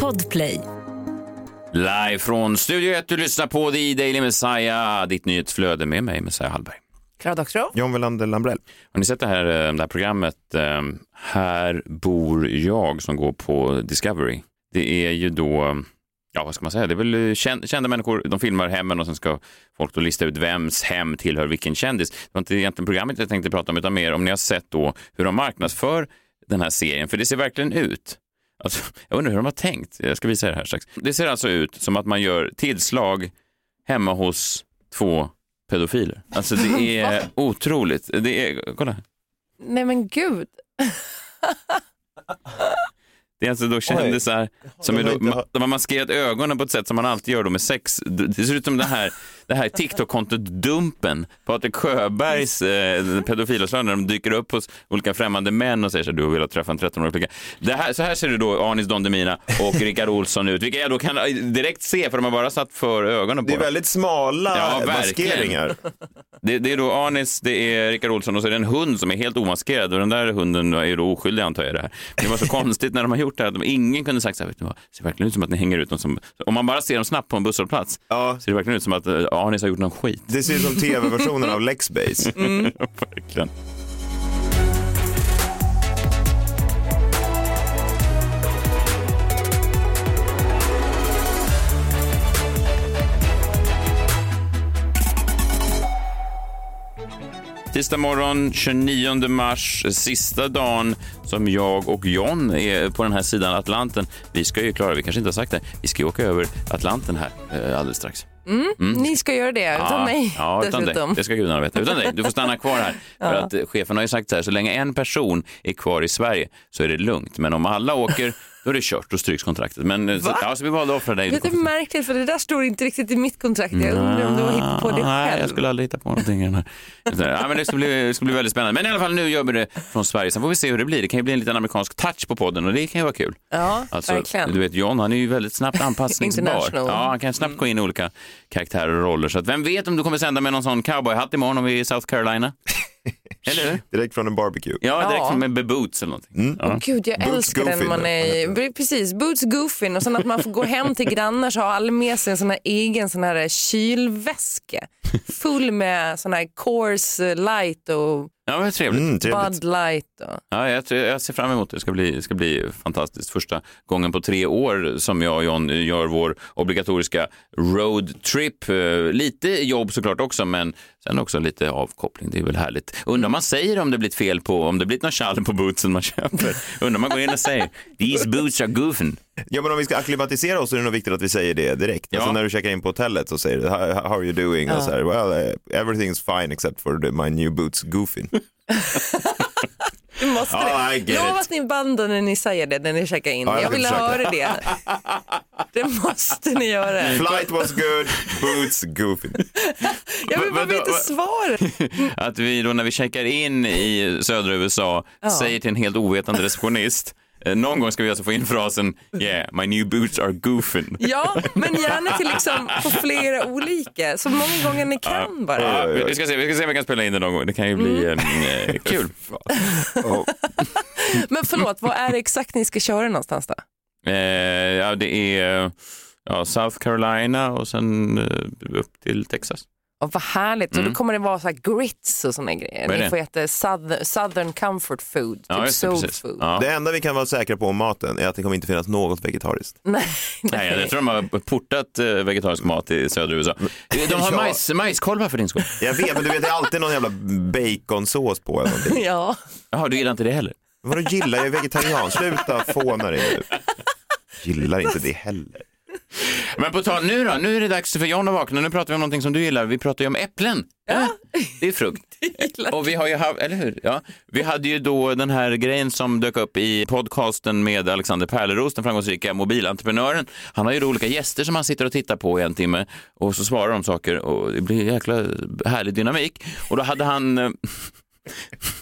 Podplay. Live från Studio 1, du lyssnar på The Daily Messiah, ditt nyhetsflöde med mig, Messiah Hallberg. Klara Doktorow. John Welander Lambrell. Har ni sett det här, eh, det här programmet eh, Här bor jag som går på Discovery? Det är ju då, ja vad ska man säga, det är väl eh, kända, kända människor, de filmar hemmen och sen ska folk då lista ut vems hem tillhör vilken kändis. Det var inte egentligen programmet jag tänkte prata om utan mer om ni har sett då hur de marknadsför den här serien, för det ser verkligen ut Alltså, jag undrar hur de har tänkt. Jag ska visa er här strax. Det ser alltså ut som att man gör tillslag hemma hos två pedofiler. Alltså det är otroligt. Det är, kolla. Nej men gud. Det är alltså då kändisar som är då, ma- de har maskerat ögonen på ett sätt som man alltid gör då med sex. Det ser ut som det här, det här TikTok-kontot Dumpen, Patrik Sjöbergs eh, pedofilavslöjande, de dyker upp hos olika främmande män och säger så här, du vill träffa en 13-årig flicka. Det här, så här ser det då Anis Don Demina och Rickard Olsson ut, vilka jag då kan direkt se för de har bara satt för ögonen på Det är dem. väldigt smala Ja, maskeringar. Det, det är då Anis, det är Rickard Olsson och så är det en hund som är helt omaskerad och den där hunden är då oskyldig antar jag det här. Men det var så konstigt när de har gjort det här att de, ingen kunde sagt så här, vet du vad, det ser verkligen ut som att ni hänger ut dem som, om man bara ser dem snabbt på en busshållplats, Ja. ser det verkligen ut som att eh, Anis har gjort någon skit. Det ser ut som tv-versionen av Lexbase. verkligen. Tisdag morgon 29 mars, sista dagen som jag och John är på den här sidan Atlanten. Vi ska ju klara, vi kanske inte har sagt det, vi ska ju åka över Atlanten här eh, alldeles strax. Ni ska göra det utan mig Ja, utan dig. dessutom. Det ska gudarna veta. Utan dig. Du får stanna kvar här. För att chefen har ju sagt så här, så länge en person är kvar i Sverige så är det lugnt. Men om alla åker, då är det kört. Då stryks kontraktet. Men eh, så, ja, så vi valde att offra dig. Det är märkligt för det där står inte riktigt i mitt kontrakt. Jag undrar om du har hittat på det Nej, själv. jag skulle aldrig hitta på någonting. här. Ja, men det, ska bli, det ska bli väldigt spännande. Men i alla fall, nu gör vi det från Sverige. Sen får vi se hur det blir. Det kan ju bli en liten amerikansk touch på podden och det kan ju vara kul. Ja, Alltså, verkligen. Du vet, John han är ju väldigt snabbt anpassningsbar. Ja, han kan snabbt gå in i olika karaktärer och roller. Så att vem vet om du kommer sända med någon sån cowboyhatt imorgon om vi är i South Carolina? Eller hur? Direkt från en barbecue. Ja, direkt Ja. från med beboots eller någonting. Ja. Gud, jag Boots älskar Goofy, den man är Precis, Boots Goofin och sen att man får gå hem till grannar så har alla med sig en sån här egen sån här kylväska full med sån här Coors Light och Ja, trevligt. Mm, trevligt. Bud Light. Och... Ja, jag, tror- jag ser fram emot det. Det ska, bli, det ska bli fantastiskt. Första gången på tre år som jag och John gör vår obligatoriska roadtrip. Eh, Lite jobb såklart också, men sen också lite avkoppling. Det är väl härligt. Undrar om man säger om det blivit fel på, om det blivit någon tjall på bootsen man köper. Undrar om man går in och säger “These boots are goofing”. Ja, men om vi ska akklimatisera oss så är det nog viktigt att vi säger det direkt. Ja. Alltså när du checkar in på hotellet så säger du how, how are you doing? Och så här, well, eh, everything's fine except for the, my new boots goofing. Måste Ja, I det. Lova att ni bandar när ni säger det, när ni checkar in. Ja, jag jag vill försöka. höra det. Det måste ni göra. Flight was good, boots goofing. Jag vill bara veta svaret. Att vi då när vi checkar in i södra USA säger till en helt ovetande receptionist någon gång ska vi alltså få in frasen “Yeah, my new boots are goofing”. Ja, men gärna till liksom på flera olika. Så många gånger ni kan bara. Ja, vi, ska se, vi ska se om vi kan spela in det någon gång. Det kan ju bli Mm. eh, eh, kul. Oh. Men förlåt, vad är det exakt ni ska köra någonstans då? Eh, ja, det är ja, South Carolina och sen eh, upp till Texas. Och vad härligt. Och då kommer det vara så här grits och såna grejer. Mm. Vad är Ni får äta southern, southern comfort food, Ja, typ det, soul precis. food. Ja. Det enda vi kan vara säkra på om maten är att det kommer inte finnas något vegetariskt. Nej, Nej, jag tror de har portat eh, vegetarisk mat i södra USA. De har Ja. majs, majskolvar för din skull. Jag vet, men du vet det är alltid någon jävla baconsås på eller någonting. Ja. Jaha, du gillar inte det heller? Vadå gillar, jag är vegetarian, sluta fåna dig nu. Gillar inte det heller. Men på tal, nu då? Nu är det dags för John att vakna. Nu pratar vi om någonting som du gillar. Vi pratar ju om äpplen. Ja. Det är frukt. Och vi har ju haft, eller hur? Ja. Vi hade ju då den här grejen som dök upp i podcasten med Alexander Pärleros, den framgångsrika mobilentreprenören. Han har ju då olika gäster som han sitter och tittar på i en timme och så svarar de saker och det blir jäkla härlig dynamik. Och då hade han eh,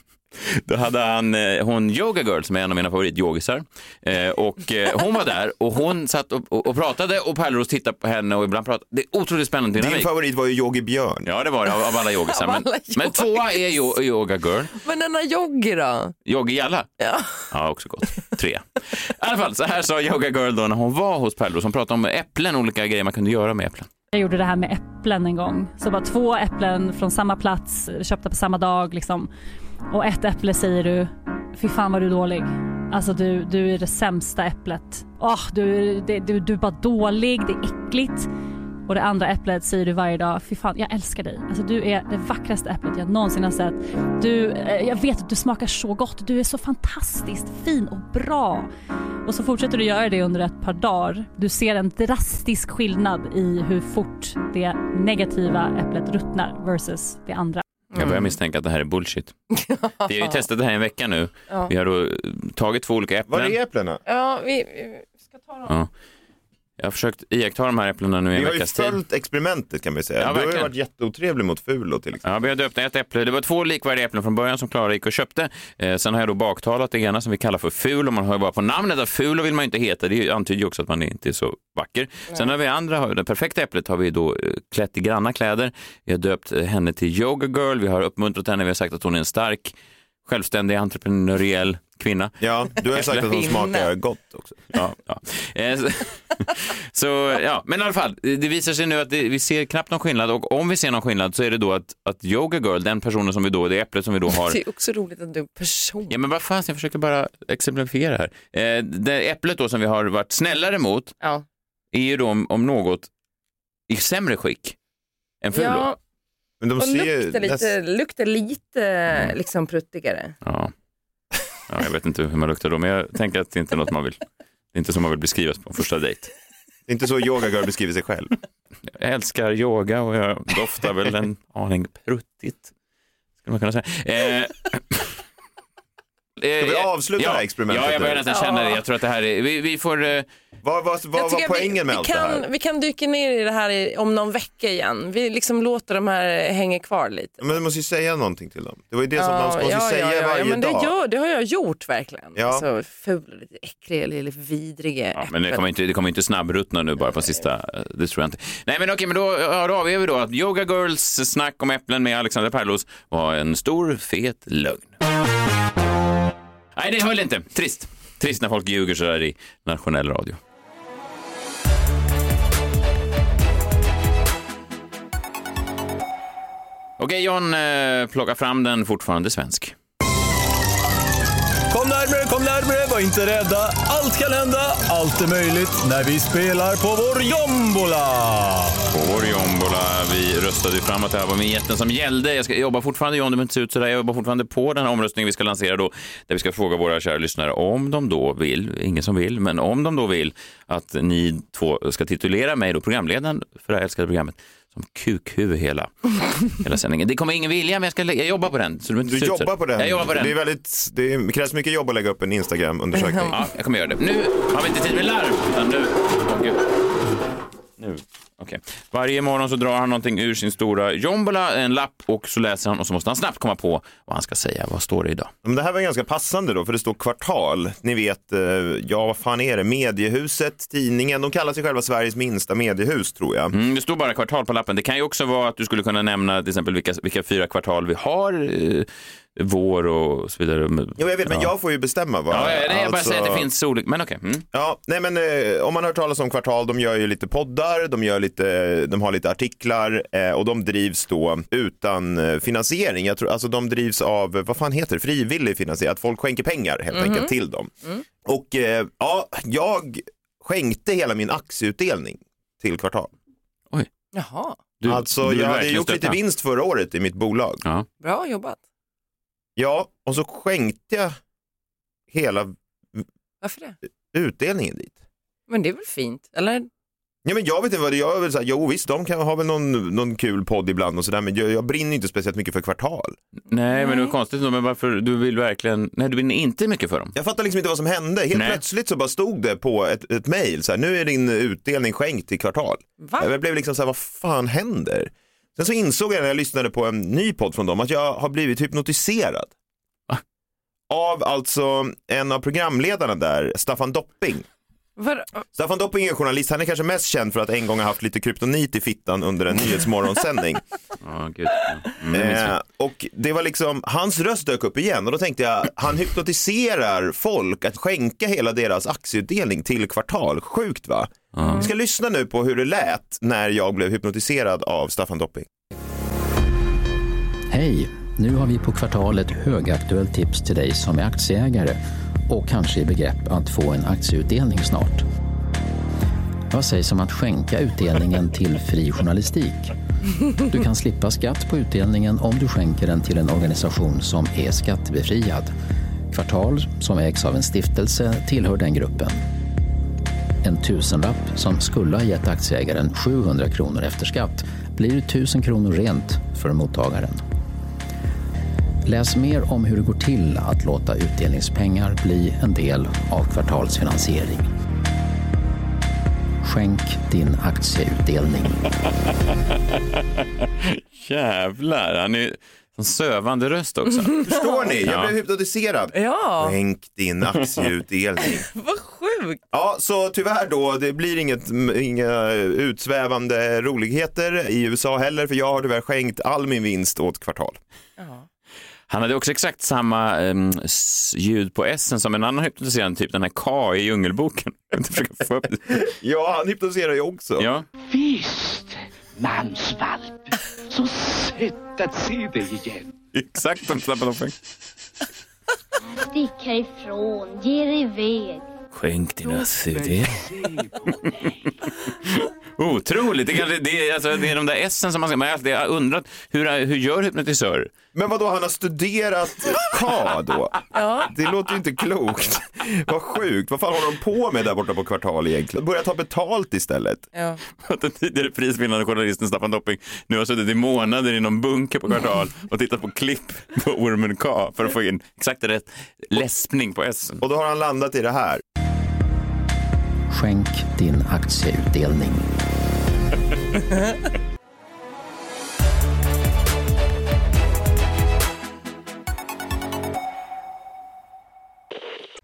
Då hade han eh, hon Yoga Girl som är en av mina favorityogisar. Eh, och eh, hon var där och hon satt och, och, och pratade och Pärleros tittade på henne och ibland pratade. Det är otroligt spännande Din dynamik. favorit var ju Yogi Björn. Ja, det var det av, av alla yogisar. Men, alla men tvåa är yo, Yoga Girl. Men denna Joggi då? Yogi Jalla. Ja. Ja, också gott. Tre. I alla fall, så här sa Yoga Girl då när hon var hos Pärleros. Hon pratade om äpplen, olika grejer man kunde göra med äpplen. Jag gjorde det här med äpplen en gång. Så bara två äpplen från samma plats, köpta på samma dag liksom. Och ett äpple säger du, fy fan vad du är dålig. Alltså du, du är det sämsta äpplet. Oh, du, det- du, du är bara dålig, det är äckligt. Och det andra äpplet säger du varje dag, fy fan jag älskar dig. Alltså du är det vackraste äpplet jag någonsin har sett. Du, eh, jag vet att du smakar så gott, du är så fantastiskt fin och bra. Och så fortsätter du göra det under ett par dagar. Du ser en drastisk skillnad i hur fort det negativa äpplet ruttnar versus det andra. Jag börjar misstänka att det här är bullshit. Vi har ju testat det här en vecka nu. Ja. Vi har då tagit två olika Var äpplen. är äpplena? Ja, vi, vi ska ta dem. Ja. Jag har försökt iaktta de här äpplena nu i en Vi har ju veckas tid. följt experimentet kan ju säga. Ja, du har ju varit jätteotrevlig mot Fulo till exempel. Ja, vi har döpt ett äpple. Det var två likvärdiga äpplen från början som Klara gick och köpte. Eh, sen har jag då baktalat det ena som vi kallar för ful och man hör ju bara på namnet att ful vill man ju inte heta. Det antyder ju också att man inte är så vacker. Sen har vi andra, det perfekta äpplet har vi då eh, klätt i granna kläder. Vi har döpt henne till Yoga Girl. Vi har uppmuntrat henne. Vi har sagt att hon är en stark, självständig, entreprenöriell kvinna. Ja, du har ju sagt att hon smakar gott också. Ja, ja. Eh, så, så, ja, men i alla fall, det visar sig nu att det, vi ser knappt någon skillnad och om vi ser någon skillnad så är det då att, att Yoga Girl, den personen som vi då, det äpplet som vi då har Det är också roligt att du är person. Ja men vad fan, jag försöker bara exemplifiera här. Eh, det äpplet då som vi har varit snällare mot Ja. är ju då om, om något i sämre skick än Fulo. Ja, Men de och ser luktar lite, näst- luktar lite liksom pruttigare. Ja. ja. Jag vet inte hur man luktar då, men jag tänker att det inte är något man vill. Det är inte som man vill beskrivas på en första dejt. Det är inte så Yoga Girl beskriver sig själv. Jag älskar yoga och jag doftar väl en aning pruttigt. Skulle man kunna säga. Eh, Ska vi avsluta det här experimentet Ja, jag börjar nästan känna det. Jag tror att det här är, vi, vi får, eh, Vad, vad, vad Jag var poängen med vi, allt vi det kan, här? Vi kan dyka ner i det här i, om någon vecka igen. Vi liksom låter de här hänga kvar lite. Men du måste ju säga någonting till dem. Det var ju det som man måste ja, säga ja, ja, varje ja, men det, dag. gör, det har jag gjort verkligen. Ja. Alltså, ful lite äcklig eller lite vidriga Ja, men det kommer inte, det kommer inte snabbruttna nu bara på sista, eh, det tror jag inte. Nej men okej, men då, ja, då avgör vi då att Yoga Girls snack om äpplen med Alexander Perlos var en stor fet lögn. Nej, det höll inte. Trist. Trist när folk ljuger sådär i nationell radio. Okej, John eh, plockar fram den fortfarande svensk. Kom närmre, kom närmre, var inte rädda. Allt kan hända, allt är möjligt när vi spelar på vår jombola. På vår jombola. Vi röstade ju fram att det här var vinjetten som gällde. Jag ska jobba fortfarande, John, det inte ut sådär. Jag jobbar fortfarande på den här omröstningen vi ska lansera då, där vi ska fråga våra kära lyssnare om de då vill, ingen som vill, men om de då vill att ni två ska titulera mig då programledaren för det här älskade programmet som kukhuvud hela, hela sändningen. Det kommer ingen vilja, men jag, ska, jag jobbar på den. Så Du inte så. jobbar på den. Jag jobbar på den. Det, är väldigt, det krävs mycket jobb att lägga upp en Instagram-undersökning. Ja, jag kommer göra det. Nu har vi inte tid med larm, utan nu... Åh, gud. Nu. Okej. Varje morgon så drar han någonting ur sin stora jombola, en lapp och så läser han och så måste han snabbt komma på vad han ska säga. Vad står det idag? Men det här var ganska passande då, för det står kvartal. Ni vet, eh, ja vad fan är det? Mediehuset, tidningen, de kallar sig själva Sveriges minsta mediehus tror jag. Mm, det står bara kvartal på lappen. Det kan ju också vara att du skulle kunna nämna till exempel vilka, vilka fyra kvartal vi har. Eh, vår och så vidare. Jo, jag vet, men jag får ju bestämma vad. Ja, nej, jag bara alltså- säger att det finns olika, men okej. Mm. Ja, nej men eh, om man har hört talas om Kvartal, de gör ju lite poddar, de, gör lite, de har lite artiklar eh, och de drivs då utan eh, finansiering. Jag tror, alltså de drivs av, vad fan heter det, frivillig finansiering, att folk skänker pengar helt enkelt till dem. Och eh, ja, jag skänkte hela min aktieutdelning till Kvartal. Jaha, Du, alltså du jag hade gjort lite vinst förra året i mitt bolag. Ja. bra jobbat. Ja, och så skänkte jag hela Varför det? utdelningen dit. Men det är väl fint? Eller? Ja, men jag vet inte vad det jag är väl så här, jo visst de kan ha väl någon, någon kul podd ibland och sådär men jag, jag brinner inte speciellt mycket för kvartal. Nej, men det var konstigt nog, men varför, du vill verkligen, nej du vill inte mycket för dem. Jag fattar liksom inte vad som hände. Helt Nej. plötsligt så bara stod det på ett, ett mejl så här, nu är din utdelning skänkt till kvartal. Va? Jag blev liksom så här, vad fan händer? Sen så insåg jag när jag lyssnade på en ny podd från dem att jag har blivit hypnotiserad. av alltså en av programledarna där, Staffan Dopping. Var, Staffan Dopping är journalist, han är kanske mest känd för att en gång ha haft lite kryptonit i fittan under en nyhetsmorgonsändning. Gud. Mm, Eh, och det var liksom, hans röst dök upp igen och då tänkte jag, han hypnotiserar folk att skänka hela deras aktieutdelning till kvartal. Sjukt va? Vi ska lyssna nu på hur det lät när jag blev hypnotiserad av Staffan Dopping. Hej! Nu har vi på kvartalet högaktuellt tips till dig som är aktieägare och kanske i begrepp att få en aktieutdelning snart. Vad sägs om att skänka utdelningen till fri journalistik? Du kan slippa skatt på utdelningen om du skänker den till en organisation som är skattebefriad. Kvartal, som ägs av en stiftelse, tillhör den gruppen. En tusenlapp som skulle ha gett aktieägaren 700 kronor efter skatt blir 1000 kronor rent för mottagaren. Läs mer om hur det går till att låta utdelningspengar bli en del av kvartalsfinansiering. Skänk din aktieutdelning. Jävlar, han är en sövande röst också. Förstår ni? Jag Ja. blev hypnotiserad. ja, Skänk din aktieutdelning. vad sjukt. Ja, så tyvärr då, det blir inget, inga utsvävande roligheter i USA heller, för jag har tyvärr skänkt all min vinst åt kvartal. Han hade också exakt samma s- ljud på S som en annan hypnotiserande typ, den här K i Djungelboken. Ja, han hypnotiserar ju också. Ja, Visst, mansvalp. Så sött att se dig igen. exakt som Staffan Dopping. Stick härifrån, ge er iväg. Skänk dina CD. Otroligt, det, kanske, det, är, alltså, det är de där S som man ska, man har alltid undrat, hur, hur gör hypnotisörer? Men vad då han har studerat K då? Det låter ju inte klokt. Vad sjukt, vad fan håller de på med där borta på kvartal egentligen? Börja ta betalt istället. Ja. Att den tidigare prisvinnande journalisten Staffan Dopping nu har suttit i månader i någon bunker på kvartal och tittat på klipp på ormen K för att få in exakt rätt läspning på S. Och då har han landat i det här. Skänk din aktieutdelning.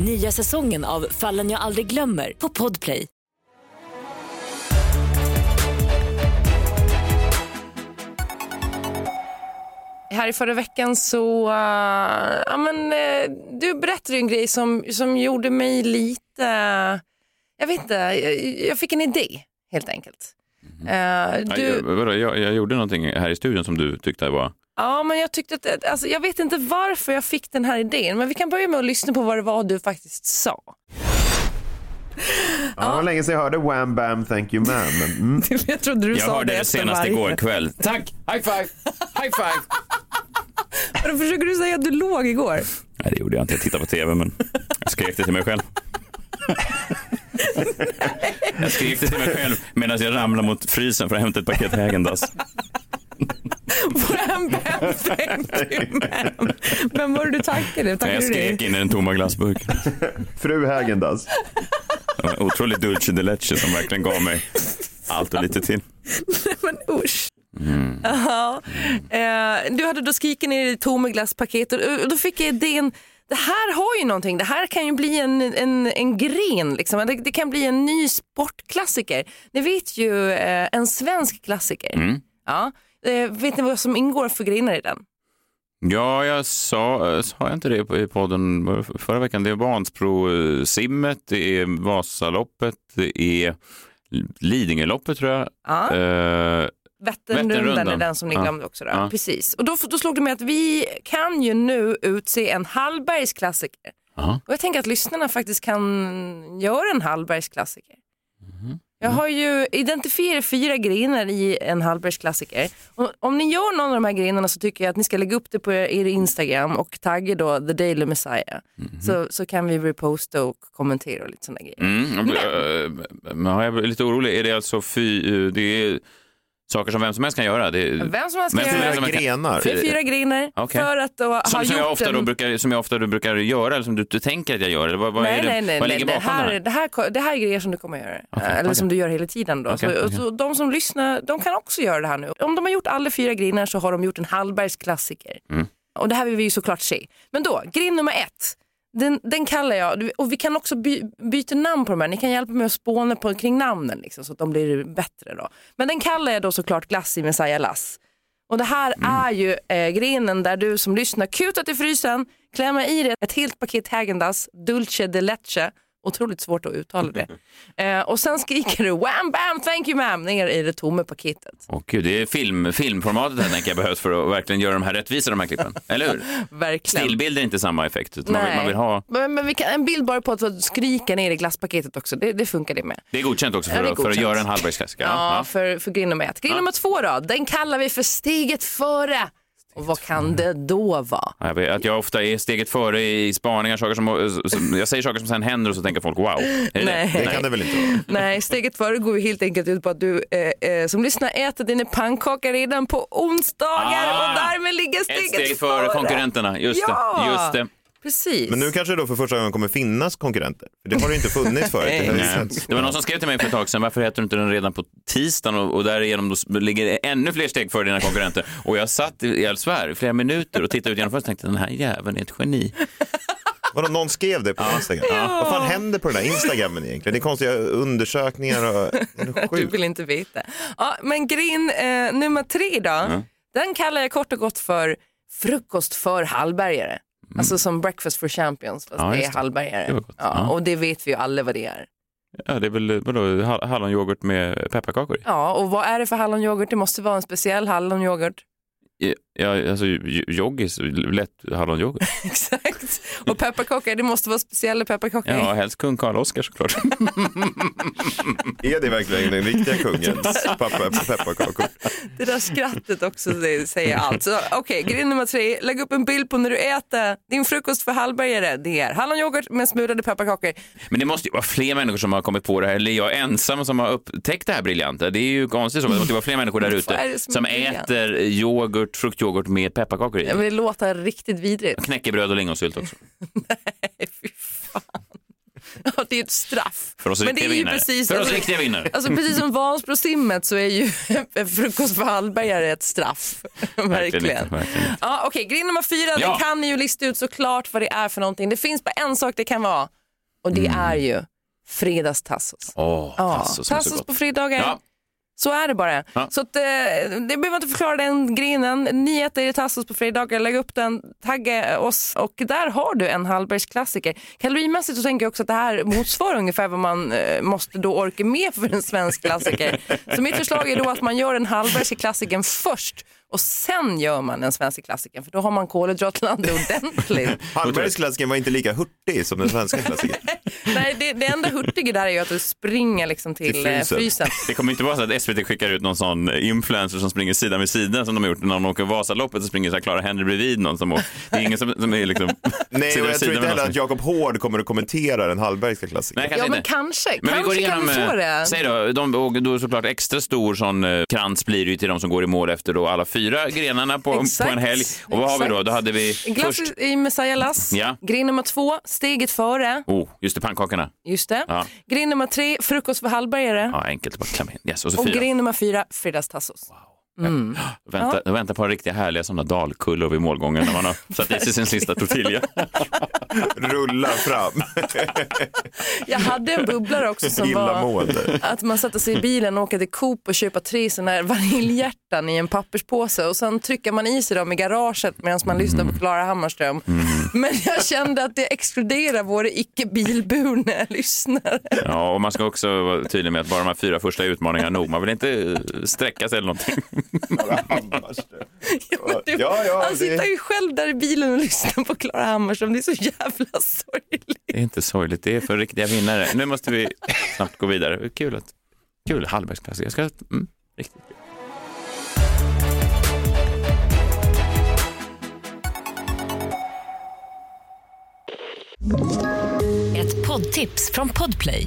Nya säsongen av Fallen jag aldrig glömmer på Podplay. Här i förra veckan så, uh, ja men uh, du berättade en grej som, som gjorde mig lite, jag vet inte, jag, jag fick en idé helt enkelt. Uh, Nej, du, jag, vadå, jag, jag gjorde någonting här i studion som du tyckte var... ja men jag tyckte att, alltså, jag vet inte varför jag fick den här idén men vi kan börja med att lyssna på vad det var du faktiskt sa. Ja, det var länge sedan jag hörde Wham Bam Thank You Man. Men, mm. jag trodde du Jag sa hörde det det efter senast varje. igår kväll. Tack! High five! High five! Då försöker du säga att du låg igår? Nej, det gjorde jag inte. Jag tittade på tv, men jag skrek det till mig själv. Jag skrek det till mig själv medan jag ramlade mot frysen för att hämta ett paket Häagen-Dazs. Wham bam thank you. Vem var det du tackade? Tackade Jag du skrek dig? in i den tomma glassburken. Fru en Otroligt dulce de leche som verkligen gav mig allt och lite till. Men usch. Ja. Eh, du hade då skrikit ner i tomma glasspaketet och då fick jag idén, det här har ju någonting, det här kan ju bli en, en, en gren, liksom. det, det kan bli en ny sportklassiker. Ni vet ju eh, en svensk klassiker. Mm. Ja. Eh, vet ni vad som ingår för grenar i den? Ja, jag sa, eh, sa jag inte det i podden förra veckan? Det är Vansbro-simmet, det är Vasaloppet, det är Lidingöloppet tror jag. Ja. Eh, Vätternrundan är den som ni Ja. glömde också. Då. Ja. Precis. Och då, då slog det mig att vi kan ju nu utse en Hallbergsklassiker. Aha. Och jag tänker att lyssnarna faktiskt kan göra en Hallbergsklassiker. Jag har ju identifierat fyra grenar i en Hallbergsklassiker. Och om ni gör någon av de här grenarna så tycker jag att ni ska lägga upp det på er Instagram och tagga då The Daily Messiah. Så, så kan vi reposta och kommentera och lite sådana grejer. Mm. Men... Men jag är lite orolig. Är det alltså fy, det är saker som vem som helst kan göra? Det är... Vem som helst kan göra som kan- Grenar. Det är fyra grenar Okej. för att då ha Som, som, jag gjort ofta då en... brukar, som jag ofta då brukar göra eller som du, du tänker att jag gör? Eller vad, vad, nej, är det, nej, nej, vad nej. ligger Det, bakom här, det här? det, här, det här är grejer som du kommer att göra. Okej, Eller okej. som du gör hela tiden. Då. Okej, så, okej. så de som lyssnar, de kan också göra det här nu. Om de har gjort alla fyra grenar så har de gjort en Hallbergs klassiker. Mm. Och det här vill vi ju såklart se. Men då, gren nummer ett. Den, den kallar jag, och vi kan också by, byta namn på de här. Ni kan hjälpa mig att spåna på, kring namnen liksom, så att de blir bättre. Då. Men den kallar jag då såklart glass i Messiah Lass. Och det här Mm. är ju eh, grenen där du som lyssnar kutar till frysen, klämmer i dig ett helt paket Häagen-Dazs, Dulce de Leche, otroligt svårt att uttala det. Eh, och sen skriker du wham bam thank you ma'am ner i det tomma paketet. Åh, gud, det är film, filmformatet här tänker jag behövs för att verkligen göra de här rättvisa, de här klippen. Eller hur? Verkligen. Stillbild är inte samma effekt. Utan man, vill, Nej. man vill ha, Men, men vi kan, en bild bara på att du skriker ner i glasspaketet också, det, det funkar det med. det är godkänt också Ja, för, är att- för att godkänt. göra en Hallbergsklassiker. Ja, Ja. för, för gren nummer ett. Gren nummer två då, den kallar vi för steget före. Och vad kan det då vara? Ja, jag vet Att jag ofta är steget före i spaningar, saker som, som, jag säger saker som sen händer och så tänker folk wow. Är det Nej. det? Det kan det väl inte vara? Nej, steget före går ju helt enkelt ut på att du eh, eh, som lyssnar äter dina pannkakor redan på onsdagar Ah! och därmed ligger Ett steget steg före konkurrenterna, just Ja! det. Just det. Precis. Men nu kanske det då för första gången kommer finnas konkurrenter. För det har det inte funnits förut. Det Nej. Det var någon som skrev till mig för ett tag sedan, varför heter du inte den redan på tisdagen och, och därigenom då ligger det ännu fler steg före dina konkurrenter. Och jag satt, i- jag svär, i flera minuter och tittade ut genom fönstret och tänkte den här jäveln är ett geni. Vadå, någon skrev det på Instagram? Vad fan händer på den där Instagrammen egentligen? Det är konstiga undersökningar och... Du vill inte veta. Ja, men gren eh, nummer tre då, den kallar jag kort och gott för frukost för hallbergare. Alltså som breakfast for champions fast Ja, det är hallbergare. Det. Ja, Ja. Och det vet vi ju alla vad det är. Ja, det är väl vadå, hall- hallonyoghurt med pepparkakor i? Ja, och vad är det för hallonyoghurt? Det måste vara en speciell hallonyoghurt. Ja, alltså joggis, lätt hallonyoghurt. Exakt. Och pepparkakor, det måste vara speciella pepparkakor. Ja, helst kung Karl-Oskar såklart. Är det verkligen den riktiga kungens pappa, pepparkakor? Det där skrattet också det säger allt. Så, Okej, grej nummer tre. Lägg upp en bild på när du äter din frukost för hallbergare. Det är hallonyoghurt med smulade pepparkakor. Men det måste ju vara fler människor som har kommit på det här, eller är jag ensam som har upptäckt det här briljanta? Det är ju konstigt så, det måste ju vara fler människor där ute det som är som briljant? Yoghurt, med pepparkakor i. Ja, men Det låter riktigt vidrigt. Knäckebröd och lingonsylt också. Nej, fy fan. Ja, det är ett straff. För oss Men det är vinnare. precis, För oss alltså- riktiga vinnare. Alltså precis som Vansbrosimmet så är ju frukost för hallbergare ett straff. Verkligen. verkligen inte. Ja, Okej, grej nummer fyra, Ja. den kan ni ju lista ut såklart vad det är för någonting. Det finns bara en sak det kan vara och det är ju fredagstassos. Åh, Ja, tassos tassos på fredagar. Ja. Så är det bara. Ja. Så att, eh, det behöver inte förklara den grenen. Ni äter er tassos på fredagar, lägg upp den, tagga oss och där har du en Hallbergs klassiker. Kalorimässigt så tänker jag också att det här motsvarar ungefär vad man eh, måste då orka med för en svensk klassiker. Så mitt förslag är då att man gör den Hallbergska klassikern först och sen gör man den svenska klassikern för då har man kolhydratlandet ordentligt. Hallbergs klassiker var inte lika hurtig som den svenska klassikern. Nej, det, det enda hurtiga där är ju att du springer liksom till, Till eh, frysen. frysen. Det kommer inte vara så att SVT skickar ut någon sån influencer som springer sida vid sida som de har gjort när de åker Vasaloppet och springer så här Clara Henry bredvid någon som åker. Det är ingen som, som är liksom Nej, sida och jag tror inte heller att Jakob Hård kommer att kommentera den Hallbergska klassikern. Nej, kanske Ja men kanske, Men vi kanske går igenom, kan vi få eh, det. säg då, de, och då såklart extra stor sån eh, krans blir det ju till de som går i mål efter då alla fyra grenarna på, på en helg. Och vad har vi då? Då hade vi Glass först, i Messiah Lass. Ja. Grej nummer två, steget före. oh, just det, pannkakorna. Just det. Ja. Grej nummer tre, frukost för hallbergare. Ja, enkelt bara klämma in. Yes, och så och fyra. grej nummer fyra, fredagstassos. Mm. Vänta, vänta på riktiga härliga sådana dalkullor vid målgången när man har satt i sig sin sista tortilla. Rullar fram. Jag hade en bubblare också som var att man sätter sig i bilen och åker till Coop och köper tre sådana här vaniljhjärtan i en papperspåse och sen trycker man i sig dem i garaget medan man lyssnar på Klara Hammarström. Men jag kände att det exkluderar våra icke bilburna lyssnare. Ja, och man ska också vara tydlig med att bara de här fyra första utmaningarna nog. Man vill inte eh, sträcka sig eller någonting. Du, Ja, ja, han det- sitter ju själv där i bilen och lyssnar på Klara Hammarström. Det är så jävla sorgligt. Det är inte sorgligt, det är för riktiga vinnare. Nu måste vi snabbt gå vidare. Kul att Kul, Hallbergsklassiker. Jag ska, mm, riktigt kul. Ett poddtips från Podplay.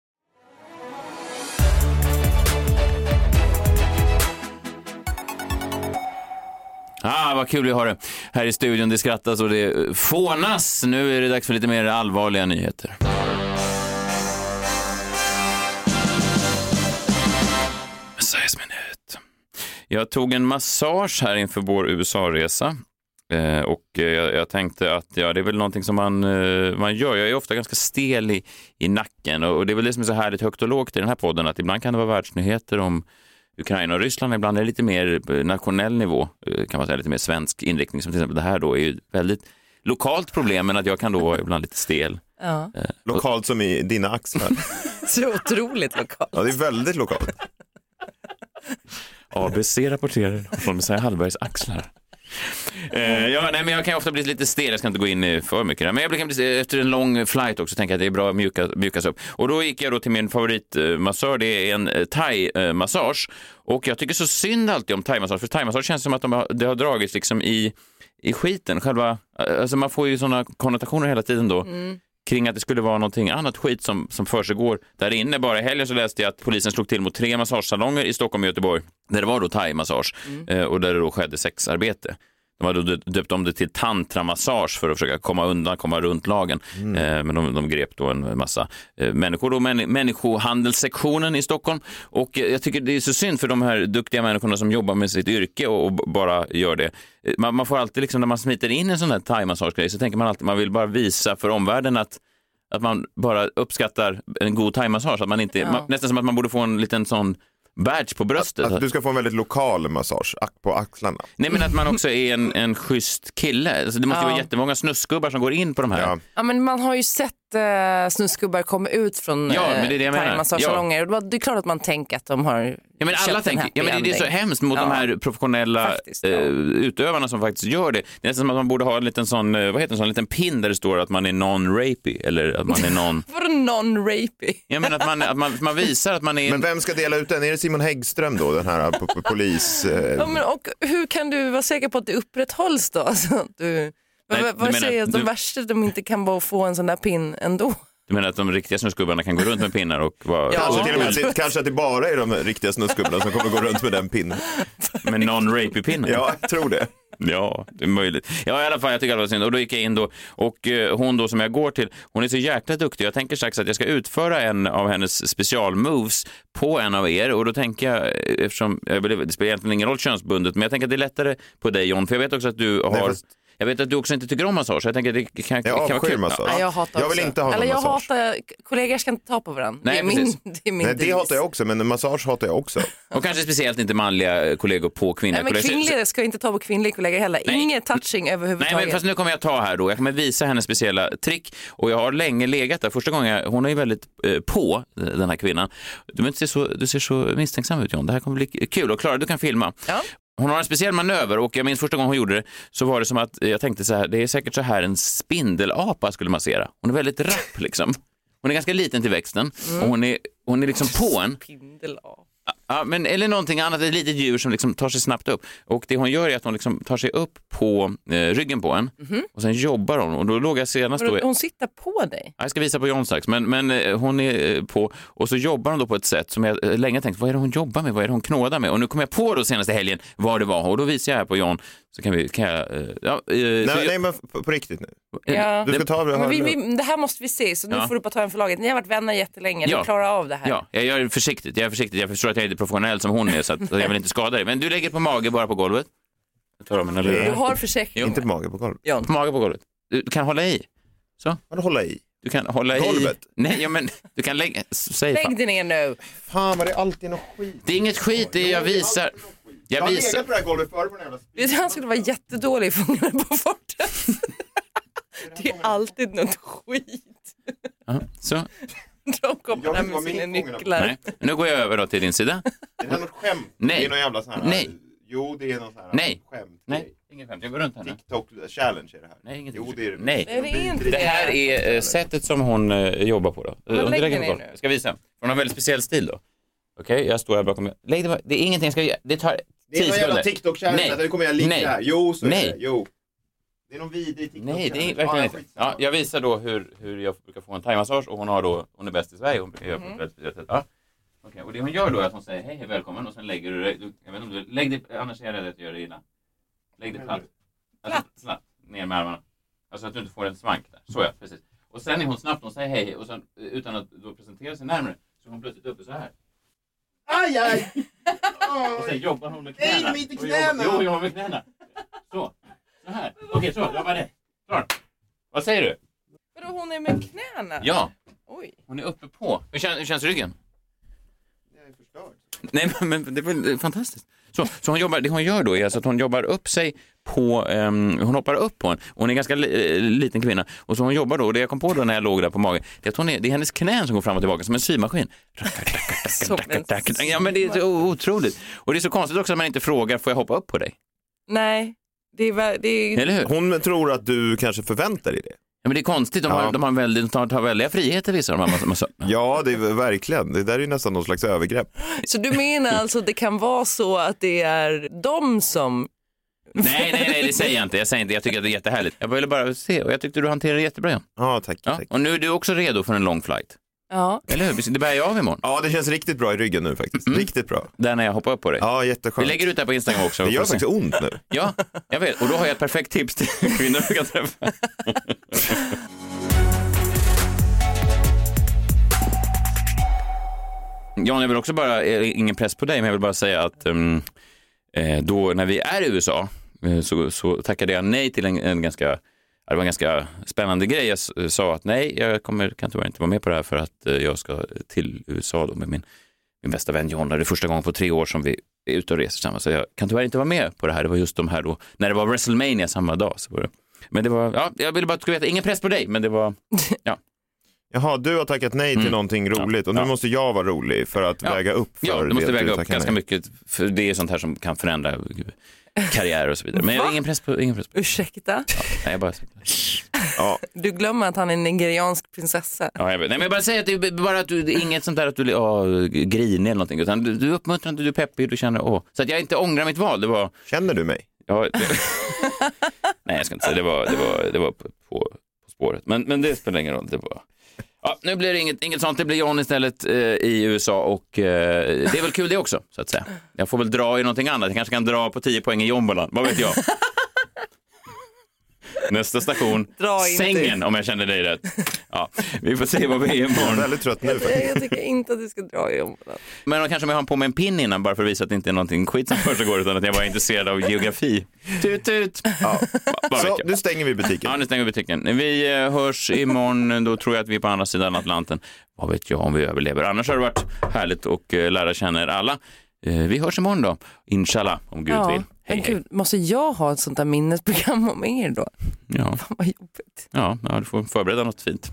Ah, vad kul vi har det här i studion. Det skrattas och det fånas. Nu är det dags för lite mer allvarliga nyheter. Messiahs minut. Jag tog en massage här inför vår USA-resa. Eh, och eh, jag, jag tänkte att ja, det är väl någonting som man, eh, man gör. Jag är ofta ganska stel i, i nacken och, och det är väl det som är så härligt högt och lågt i den här podden att ibland kan det vara världsnyheter om Ukraina och Ryssland, ibland är lite mer på nationell nivå, eh, kan man säga, lite mer svensk inriktning. Som till exempel det här då är ju väldigt lokalt problem, men att jag kan då vara ibland lite stel. Ja. Eh, Lokalt som i dina axlar. Så otroligt lokalt. Ja, det är väldigt lokalt. ABC rapporterar från Messiah Hallbergs axlar. Eh, ja, nej, men jag kan ofta bli lite stel, jag ska inte gå in för mycket. Men jag kan bli, efter en lång flight också tänka att det är bra att mjuka, mjukas upp. Och då gick jag då till min favoritmassör, det är en eh, thai-massage. Och jag tycker så synd alltid om thai-massage, för thai-massage känns som att de har, det har dragits liksom i, i skiten. Själva, eh, alltså man får ju sådana konnotationer hela tiden då. Mm kring att det skulle vara någonting annat skit som, som försiggår där inne. Bara i helgen så läste jag att polisen slog till mot tre massagesalonger i Stockholm och Göteborg där det var då thai-massage eh, och där det då skedde sexarbete. De hade döpt om det till tantramassage för att försöka komma undan, komma runt lagen. Eh, men de, de grep då en massa eh, människor, då, män, människohandelssektionen i Stockholm. Och eh, jag tycker det är så synd för de här duktiga människorna som jobbar med sitt yrke och, och bara gör det. Eh, Man, man får alltid, liksom, när man smiter in i en sån här thai-massagegrej så tänker man alltid man vill bara visa för omvärlden att att man bara uppskattar en god thaimassage. Att man inte, Ja. man, nästan som att man borde få en liten sån badge på bröstet. Att du ska få en väldigt lokal massage på axlarna. Nej men att man också är en, en schysst kille. Alltså, det måste ju Ja. vara jättemånga snuskgubbar som går in på de här. Ja, men man har ju sett eh, snusgubbar komma ut från Ja, men det är det jag menar. thaimassagesalonger. Ja. Det är klart att man tänker att de har Ja, men alla köpt en tänker, ja, men det är så hemskt mot Ja. de här professionella Faktiskt, ja. eh, utövarna som faktiskt gör det. Det är nästan som att man borde ha en liten sån, eh, vad heter en sån liten pin där det står att man är non-rapy eller att man är non... Vadå non-rapy? Jag menar att man, att man, man visar att man är... Men vem ska dela ut den? Är det Simon Häggström då, den här po- po- polis... Eh, Ja, men, och hur kan du vara säker på att det upprätthålls då? Alltså, att du, Nej, vad vad menar- säger att de du- värsta de inte kan bara få en sån där pin ändå? Du menar att de riktiga snusgubbarna kan gå runt med pinnar och vara... kanske, till och med, kanske att det bara är de riktiga snusgubbarna som kommer gå runt med den pinnen. Med non-rapy-pinnen? Ja, jag tror det. Ja, det är möjligt. Ja, i alla fall, jag tycker det var synd. Och då gick jag in då och eh, hon då som jag går till, hon är så jäkla duktig. Jag tänker strax att jag ska utföra en av hennes specialmoves på en av er och då tänker jag, eh, eftersom, jag vill- det spelar egentligen ingen roll könsbundet, men jag tänker att det är lättare på dig John, för jag vet också att du har fast- Jag vet att du också inte tycker om massage, så jag tänker att det kan, det kan vara kul. massage. Nej, jag hatar Jag vill också. inte ha Eller jag massage. hatar, kollegor ska inte ta på varandra. Nej, det, är min, precis. det är min Nej, det devis. hatar jag också, men massage hatar jag också. Och kanske speciellt inte manliga kollegor på kvinnliga Nej, men kollegor. Så- kvinnliga ska inte ta på kvinnliga kollegor heller. Ingen touching Nej, överhuvudtaget. men fast nu kommer jag ta här då. Jag kommer visa hennes speciella trick och jag har länge legat där. Första gången, jag, hon är ju väldigt eh, på eh, den här kvinnan. Du, inte ser så, du ser så misstänksam ut John. Det här kommer bli kul och Klara, du kan filma. Ja. Hon har en speciell manöver och jag minns första gången hon gjorde det så var det som att jag tänkte så här, det är säkert så här en spindelapa skulle massera. Hon är väldigt rapp liksom. Hon är ganska liten till växten och hon är, hon är liksom på en. Spindelapa. Ja, men, eller någonting annat, ett litet djur som liksom tar sig snabbt upp. Och det hon gör är att hon liksom tar sig upp på eh, ryggen på en och sen jobbar hon. Och då låg jag senast då... Hon sitter på dig? Ja, Jag ska visa på John strax, men, men eh, hon är eh, på och så jobbar hon då på ett sätt som jag eh, länge tänkt, vad är det hon jobbar med, vad är det hon knådar med? Och nu kom jag på då senaste helgen vad det var och då visar jag här på John, så kan vi, kan jag, eh, ja, eh, så Nej, jag- nej men på, på riktigt nu. Ja. Du ska ta det Men vi, här. vi, det här måste vi se, så nu Ja. får du bara ta en för laget. Ni har varit vänner jättelänge, Ja. ni klarar av det här. Ja, jag gör det försiktigt. Jag är försiktig. Jag förstår att jag är inte professionell som hon är, så att jag vill inte skada dig. Men du lägger på mage bara på golvet. Jag tar av mina Du lurar. har försäkring. Inte på mage på golvet. John. På mage på golvet. Du kan hålla i. Så. Vadå hålla i? Du kan hålla i. Golvet? Nej, ja, men du kan lägga... Säg. Lägg dig ner nu. Fan vad det är alltid något skit. Det är inget skit, det är jag visar. Jag har visar... legat på det här golvet förr på den jävla du, Han skulle vara jättedålig i Fångarna på fortet. Det är alltid något skit. Så. De kommer Jag där med sina nycklar. Nej. Nu går jag över då till din sida. Är det här något skämt? Nej. Det är någon jävla sån här... Nej. Jo, det är någon sån här Nej. skämt. Nej, ingen skämt. Jag går runt här nu. TikTok challenge är det här. Nej, ingenting. Jo, det är det. Nej. Nej, det är inte Det här är eh, sättet som hon eh, jobbar på då. Lägger lägger ni på- nu? Jag ska visa. Hon har en väldigt speciell stil då. Okej, jag står här bakom. Lägg det, det är ingenting jag ska göra. Det tar Det är 10 någon jävla sekunder. TikTok challenge. Nej. Där kommer jag ligga Nej. här. Jo, så Nej. är det. Jo. Det är någon vidrig TikTok Nej, det är verkligen Ja, inte. Ja, jag visar då hur, hur jag brukar få en thaimassage och hon har då, hon är bäst i Sverige. Hon gör ett väldigt sätt. Ja. Okej, och det hon gör då är att hon säger hej, hej välkommen och sen lägger du dig, du, jag vet inte om du, lägg dig, annars är jag rädd att jag gör dig illa. Lägg dig platt. Alltså, platt. Ner med armarna. Alltså att du inte får en svank där. Så ja, precis. Och sen är hon snabbt, hon säger hej och sen eh, utan att då presentera sig närmare så är hon plötsligt uppe så här. Aj, aj! Och sen jobbar hon med knäna. Nej, inte knäna! Jo, jobbar med knäna. Så. Så här. Okej, så. Jobba det. Klar. Vad säger du? Vadå, hon är med knäna? Ja. Oj. Hon är uppe på. Hur, kän, hur känns ryggen? Jag är förstörd. Nej, men, men det är väl fantastiskt. Så, så hon jobbar, det hon gör då är alltså att hon jobbar upp sig på, ehm, hon hoppar upp på en, hon är en ganska li, eh, liten kvinna. Och så hon jobbar då, och det jag kom på då när jag låg där på magen, det är att hon är, det är hennes knän som går fram och tillbaka som en symaskin. Ja men det är så otroligt. Och det är så konstigt också att man inte frågar, får jag hoppa upp på dig? Nej, det är, det är... Eller hur? Hon tror att du kanske förväntar dig det. Ja, men det är konstigt, de har, Ja. de har, väldigt, de tar, tar väldiga friheter vissa de här massa, massa. Ja, det är verkligen. Det där är ju nästan någon slags övergrepp. Så du menar alltså att det kan vara så att det är de som... Nej, nej, nej, det säger jag inte. Jag säger inte, jag tycker att det är jättehärligt. Jag ville bara se och jag tyckte du hanterade det jättebra. Jan. Ja, tack. Ja, tack. och nu är du också redo för en lång flight. Ja. Eller hur? Det bär jag av imorgon. Ja, det känns riktigt bra i ryggen nu faktiskt. Riktigt bra. Där när jag hoppar upp på dig. Ja, Vi jätteskönt. lägger ut det här på Instagram också. Det gör faktiskt ont nu. Ja, jag vet. Och då har jag ett perfekt tips till kvinnor du kan träffa. Jan, jag vill också bara, eh, ingen press på dig, men jag vill bara säga att um, då när vi är i USA så, så tackade jag nej till en, en ganska det var en ganska spännande grej. Jag s- sa att nej, jag kommer, kan tyvärr inte vara med på det här för att eh, jag ska till USA då med min, min bästa vän John. Det är första gången på tre år som vi är ute och reser tillsammans. Så jag kan tyvärr inte vara med på det här. Det var just de här då, när det var WrestleMania samma dag. Så var det. Men det var, ja, jag ville bara att du skulle veta, ingen press på dig, men det var, ja. Jaha, du har tackat nej till Mm. någonting roligt och nu Ja. måste jag vara rolig för att Ja. väga upp för Ja, du måste det väga du upp ganska nej. mycket, för det är sånt här som kan förändra karriär och så vidare. Men jag har ingen press på, ingen press på. Ursäkta? Nej, jag bara, Ja, Du glömmer att han är en nigeriansk prinsessa. ja, jag vet. Nej, men jag bara säger att det är bara att du, det är inget sånt där att du är grinig eller någonting, utan du, du är uppmuntrande, du är peppig, du känner åh. Så att jag inte ångrar mitt val, det var, känner du mig? ja, det, nej jag ska inte säga, det var, det var, det var på, på, på spåret. Men, men det spelar ingen roll, det var, Ja, nu blir det inget, inget sånt, det blir John istället eh, i USA och eh, det är väl kul det också, så att säga. Jag får väl dra i någonting annat, jag kanske kan dra på 10 poäng i jombolan, vad vet jag. Nästa station, inte. sängen om jag känner dig rätt. Ja, vi får se vad vi är Jag är imorgon. väldigt trött nu Jag, faktiskt. jag tycker inte att du ska dra i området. Men då kanske om jag har på mig en pin innan bara för att visa att det inte är någonting skit som försiggår utan att jag bara är intresserad av geografi. Tut tut! Ja. Bara Så, nu stänger vi butiken. Ja, nu stänger vi butiken. Vi eh, hörs imorgon, då tror jag att vi är på andra sidan Atlanten. Vad vet jag om vi överlever. Annars har det varit härligt att eh, lära känna er alla. Eh, Vi hörs imorgon då, inshallah, om Gud vill. Hej, men hej. gud, måste jag ha ett sånt där minnesprogram om er då? Ja, Fan vad jobbigt. ja, ja, du får förbereda något fint.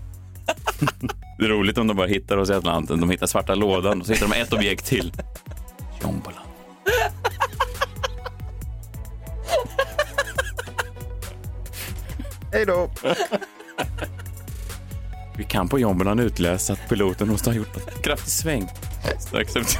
det är roligt om de bara hittar oss i Atlanten. De hittar svarta lådan och så hittar de ett objekt till. Jombolan. Hej då! Vi kan på jombolan utläsa att piloten måste ha gjort en kraftig sväng. Strax efter.